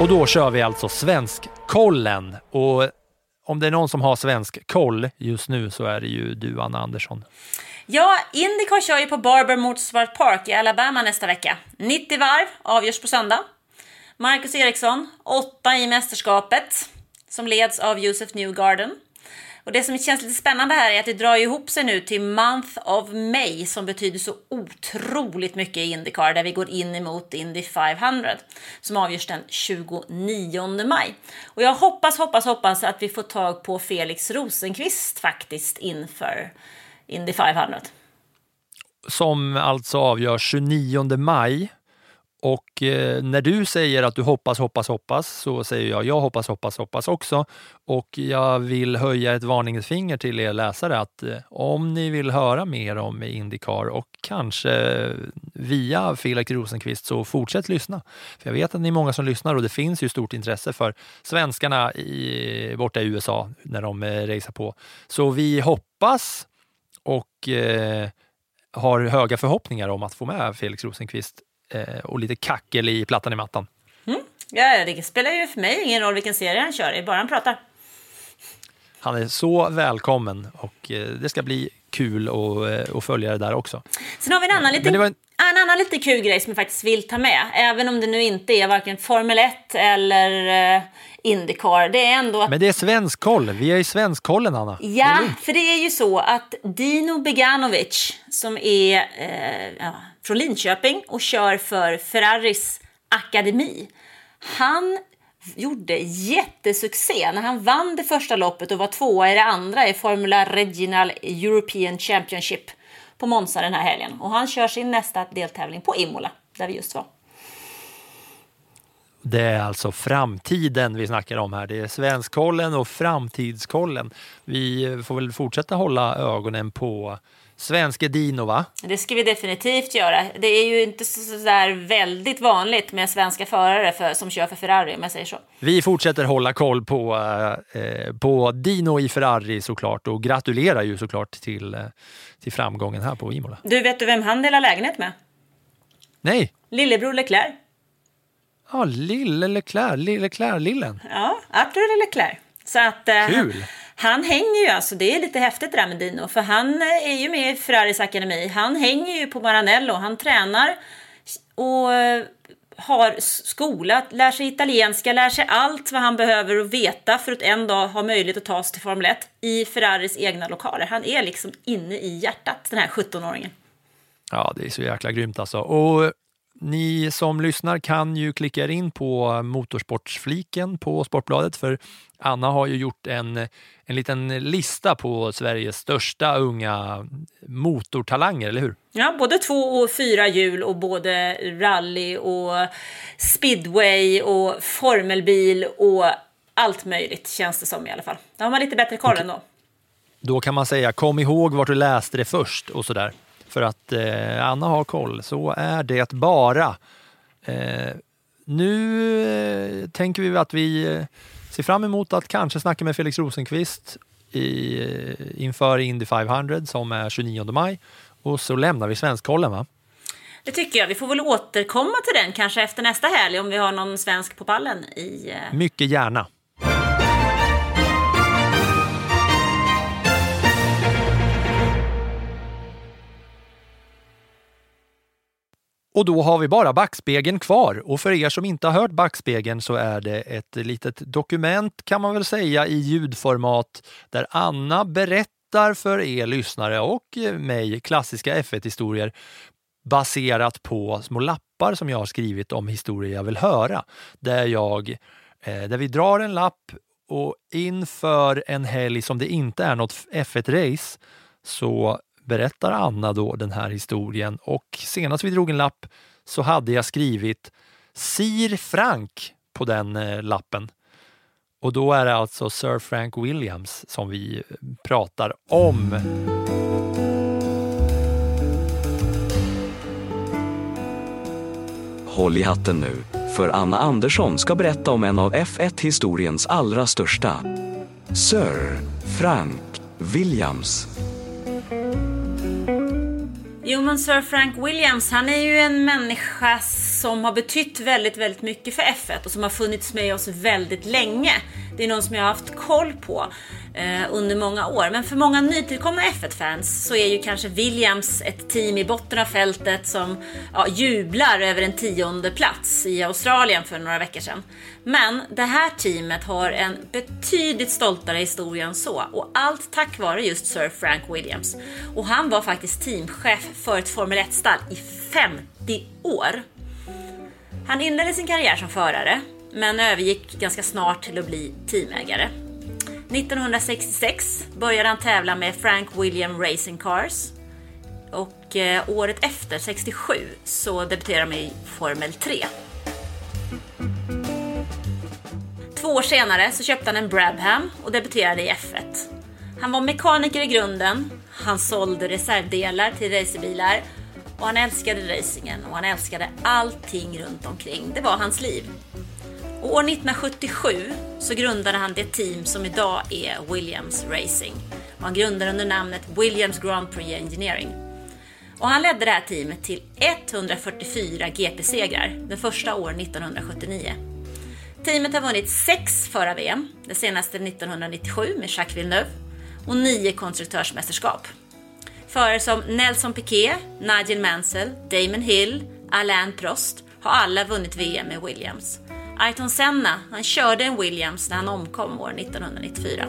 Och då kör vi alltså Svenskkollen. Och om det är någon som har svensk koll just nu så är det ju du, Anna Andersson. Ja, Indycar kör ju på Barber Motorsport Park i Alabama nästa vecka. 90 varv, avgörs på söndag. Marcus Eriksson, åtta i mästerskapet, som leds av Josef Newgarden. Och det som känns lite spännande här är att det drar ihop sig nu till Month of May som betyder så otroligt mycket i Indycar där vi går in emot Indy 500 som avgörs den 29 maj. Och jag hoppas, hoppas, hoppas att vi får tag på Felix Rosenqvist faktiskt inför Indy 500. Som alltså avgörs 29 maj. Och eh, när du säger att du hoppas, hoppas, hoppas så säger jag jag hoppas, hoppas, hoppas också. Och jag vill höja ett varningens finger till er läsare att eh, om ni vill höra mer om Indycar och kanske via Felix Rosenqvist så fortsätt lyssna. För jag vet att ni är många som lyssnar och det finns ju stort intresse för svenskarna i, borta i USA när de eh, racear på. Så vi hoppas och eh, har höga förhoppningar om att få med Felix Rosenqvist eh, och lite kackel i plattan i mattan. Ja, det spelar ju för mig ingen roll vilken serie han kör i, bara han pratar. Han är så välkommen och eh, det ska bli kul att, eh, att följa det där också. Sen har vi en annan, liten, en- en annan lite kul grej som jag faktiskt vill ta med. Även om det nu inte är varken Formel 1 eller uh, Indycar. Det är ändå... Men det är svenskkoll. Vi är i svenskkollen, Anna. Det Ja, lugnt. för det är ju så att Dino Beganovic som är eh, ja, från Linköping och kör för Ferraris akademi. Han gjorde jättesuccé när han vann det första loppet och var tvåa i det andra i Formula Regional European Championship på Monza den här helgen. Och han kör sin nästa deltävling på Imola, där vi just var. Det är alltså framtiden vi snackar om här. Det är svenskkollen och framtidskollen. Vi får väl fortsätta hålla ögonen på svenske Dino, va? Det ska vi definitivt göra. Det är ju inte så där väldigt vanligt med svenska förare för, som kör för Ferrari om jag säger så. Vi fortsätter hålla koll på, eh, på Dino i Ferrari såklart och gratulerar ju såklart till, eh, till framgången här på Imola. Du, vet du vem han delar lägenhet med? Nej, Lillebror Leclerc. Ja, lille Leclerc, lille Leclerc-lillen. Ja, Arthur Leclerc. Så att, eh, Kul. Han hänger ju alltså, det är lite häftigt det där med Dino, för han eh, är ju med i Ferraris akademi. Han hänger ju på Maranello, han tränar och eh, har skola, lär sig italienska, lär sig allt vad han behöver veta för att en dag ha möjlighet att ta sig till Formel 1 i Ferraris egna lokaler. Han är liksom inne i hjärtat, den här 17-åringen. Ja, det är så jäkla grymt alltså. Och ni som lyssnar kan ju klicka er in på motorsportsfliken på Sportbladet för Anna har ju gjort en, en liten lista på Sveriges största unga motortalanger, eller hur? Ja, både två och fyra hjul och både rally och speedway och formelbil och allt möjligt känns det som i alla fall. Då har man lite bättre koll ändå. Då kan man säga kom ihåg vart du läste det först och sådär. För att eh, Anna har koll, så är det bara. Eh, nu eh, tänker vi att vi eh, ser fram emot att kanske snacka med Felix Rosenqvist i, eh, inför Indy 500 som är 29 maj. Och så lämnar vi Svenskkollen va? Det tycker jag. Vi får väl återkomma till den kanske efter nästa helg om vi har någon svensk på pallen i... eh, Mycket gärna. Och då har vi bara backspegeln kvar. Och för er som inte har hört backspegeln så är det ett litet dokument kan man väl säga i ljudformat där Anna berättar för er lyssnare och mig klassiska F1-historier baserat på små lappar som jag har skrivit om historier jag vill höra. Där, jag, eh, där vi drar en lapp och inför en helg som det inte är något F1-race så berättar Anna då den här historien och senast vi drog en lapp så hade jag skrivit Sir Frank på den eh, lappen. Och då är det alltså Sir Frank Williams som vi eh, pratar om. Håll i hatten nu, för Anna Andersson ska berätta om en av F1-historiens allra största. Sir Frank Williams. Jo, men Sir Frank Williams, han är ju en människa som har betytt väldigt, väldigt mycket för F1 och som har funnits med oss väldigt länge. Det är någon som jag har haft koll på eh, under många år. Men för många nytillkomna F1-fans så är ju kanske Williams ett team i botten av fältet som ja, jublar över en tionde plats i Australien för några veckor sedan. Men det här teamet har en betydligt stoltare historia än så och allt tack vare just Sir Frank Williams. Och han var faktiskt teamchef för ett Formel 1-stall i 50 år. Han inledde sin karriär som förare, men övergick ganska snart till att bli teamägare. 1966 började han tävla med Frank William Racing Cars och eh, året efter, 67, så debuterade han i Formel 3. Två år senare så köpte han en Brabham och debuterade i F1. Han var mekaniker i grunden, han sålde reservdelar till racerbilar och han älskade racingen och han älskade allting runt omkring. Det var hans liv. Och år 1977 så grundade han det team som idag är Williams Racing. Och han grundade under namnet Williams Grand Prix Engineering. Och han ledde det här teamet till 144 GP-segrar, den första år 1979. Teamet har vunnit sex förra-VM, det senaste 1997 med Jacques Villeneuve och nio konstruktörsmästerskap. Förare som Nelson Piquet, Nigel Mansell, Damon Hill, Alain Prost har alla vunnit VM med Williams. Ayrton Senna, han körde en Williams när han omkom år 1994.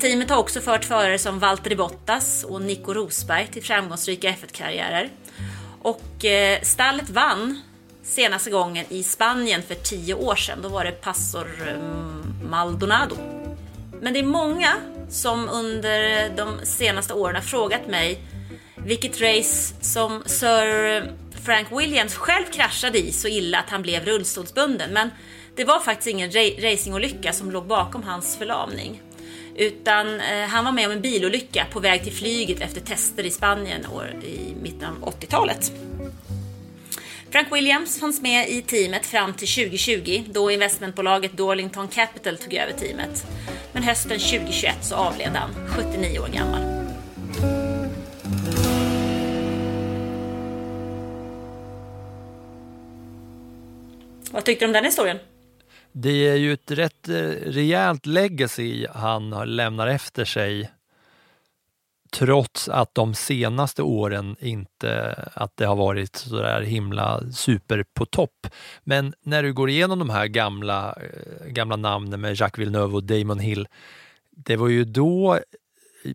Teamet har också fört förare som Valtteri Bottas och Nico Rosberg till framgångsrika F1-karriärer. Och eh, stallet vann senaste gången i Spanien för tio år sedan. Då var det Pastor eh, Maldonado. Men det är många som under de senaste åren har frågat mig vilket race som Sir Frank Williams själv kraschade i så illa att han blev rullstolsbunden. Men det var faktiskt ingen racingolycka som låg bakom hans förlamning. Utan eh, han var med om en bilolycka på väg till flyget efter tester i Spanien år, i mitten av 80-talet. Frank Williams fanns med i teamet fram till 2020 då investmentbolaget Darlington Capital tog över teamet. Men hösten 2021 så avled han, 79 år gammal. Vad tyckte du om den historien? Det är ju ett rätt eh, rejält legacy han lämnar efter sig trots att de senaste åren inte att det har varit så där himla super på topp. Men när du går igenom de här gamla, eh, gamla namnen med Jacques Villeneuve och Damon Hill, det var ju då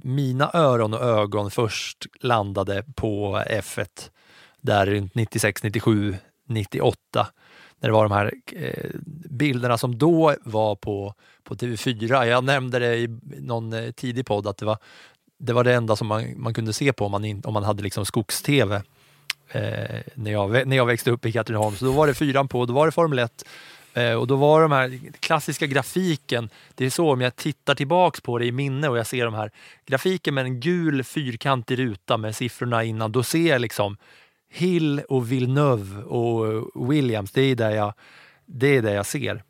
mina öron och ögon först landade på F1 där runt 96, 97, 98 när det var de här eh, bilderna som då var på, på TV4. Jag nämnde det i någon eh, tidig podd att det var det, var det enda som man, man kunde se på om man, in, om man hade liksom skogs-tv eh, när, jag, när jag växte upp i Katrineholm. Så då var det fyran på, då var det Formel 1 eh, och då var de här klassiska grafiken, det är så om jag tittar tillbaks på det i minne och jag ser de här grafiken med en gul fyrkantig ruta med siffrorna innan, då ser jag liksom Hill och Villeneuve och eh, Williams, det är där jag Det är där jag ser.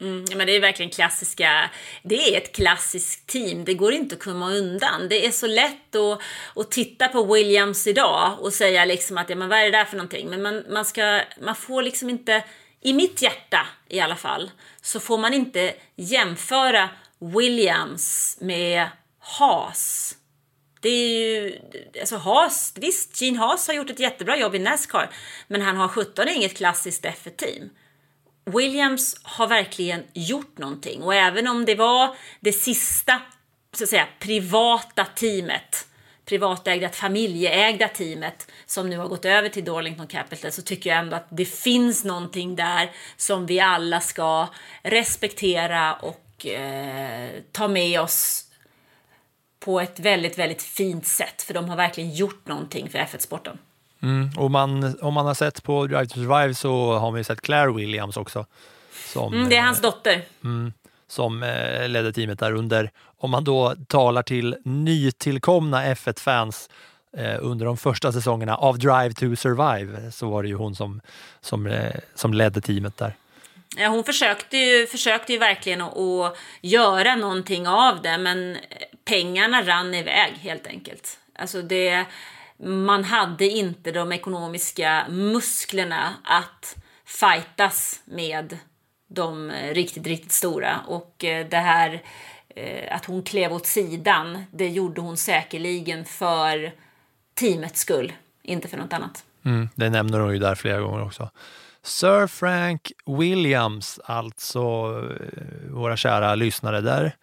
Mm, men det är verkligen klassiska, det är ett klassiskt team, det går inte att komma undan. Det är så lätt att, att titta på Williams idag och säga liksom att ja, men vad är det där för någonting? Men man, man, ska, man får liksom inte, i mitt hjärta i alla fall, så får man inte jämföra Williams med Haas. Det är ju, alltså Haas, visst, Gene Haas har gjort ett jättebra jobb i Nascar, men han har 17 inget klassiskt F1-team. Williams har verkligen gjort någonting och även om det var det sista så att säga, privata teamet, privatägda, familjeägda teamet som nu har gått över till Darlington Capital så tycker jag ändå att det finns någonting där som vi alla ska respektera och eh, ta med oss på ett väldigt, väldigt fint sätt för de har verkligen gjort någonting för F1-sporten. Mm, och man, om man har sett på Drive to Survive så har man ju sett Claire Williams också. Som, mm, det är hans dotter. Mm, som eh, ledde teamet där under, om man då talar till nytillkomna F1-fans eh, under de första säsongerna av Drive to Survive så var det ju hon som, som, eh, som ledde teamet där. Ja, hon försökte ju, försökte ju verkligen att, att göra någonting av det men pengarna rann iväg helt enkelt. Alltså det man hade inte de ekonomiska musklerna att fightas med de riktigt, riktigt stora. Och eh, det här eh, att hon klev åt sidan, det gjorde hon säkerligen för teamets skull, inte för något annat. Mm, det nämner hon ju där flera gånger också. Sir Frank Williams, alltså eh, våra kära lyssnare där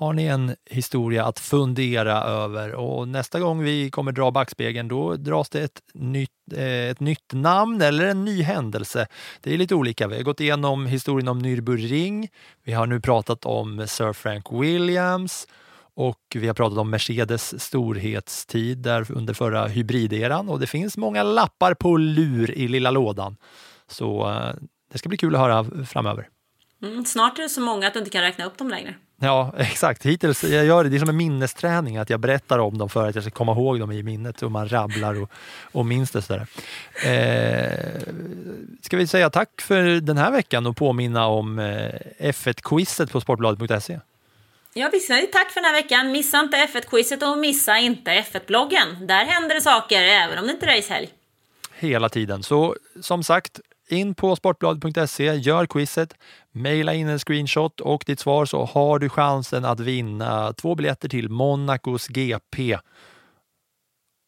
har ni en historia att fundera över och nästa gång vi kommer dra backspegeln då dras det ett nytt, eh, ett nytt namn eller en ny händelse. Det är lite olika. Vi har gått igenom historien om Nürburgring. Vi har nu pratat om Sir Frank Williams och vi har pratat om Mercedes storhetstid där under förra hybrideran och det finns många lappar på lur i lilla lådan. Så eh, det ska bli kul att höra framöver. Mm, snart är det så många att du inte kan räkna upp dem längre. Ja, exakt. Hittills, jag gör det, det är som en minnesträning, att jag berättar om dem för att jag ska komma ihåg dem i minnet och man rabblar och, och minns det. Sådär. Eh, ska vi säga tack för den här veckan och påminna om eh, F1-quizet på sportbladet.se? Ja, visst. Tack för den här veckan. Missa inte F1-quizet och missa inte F1-bloggen. Där händer det saker även om det inte är racehelg. Hela tiden. Så som sagt, in på sportbladet.se, gör quizet, mejla in en screenshot och ditt svar så har du chansen att vinna två biljetter till Monacos GP.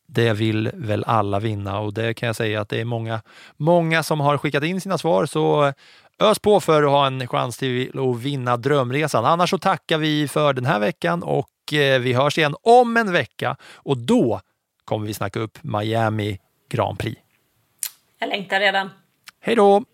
Det vill väl alla vinna och det kan jag säga att det är många, många som har skickat in sina svar så ös på för att ha en chans till att vinna drömresan. Annars så tackar vi för den här veckan och eh, vi hörs igen om en vecka och då kommer vi snacka upp Miami Grand Prix. Jag längtar redan. Hej då!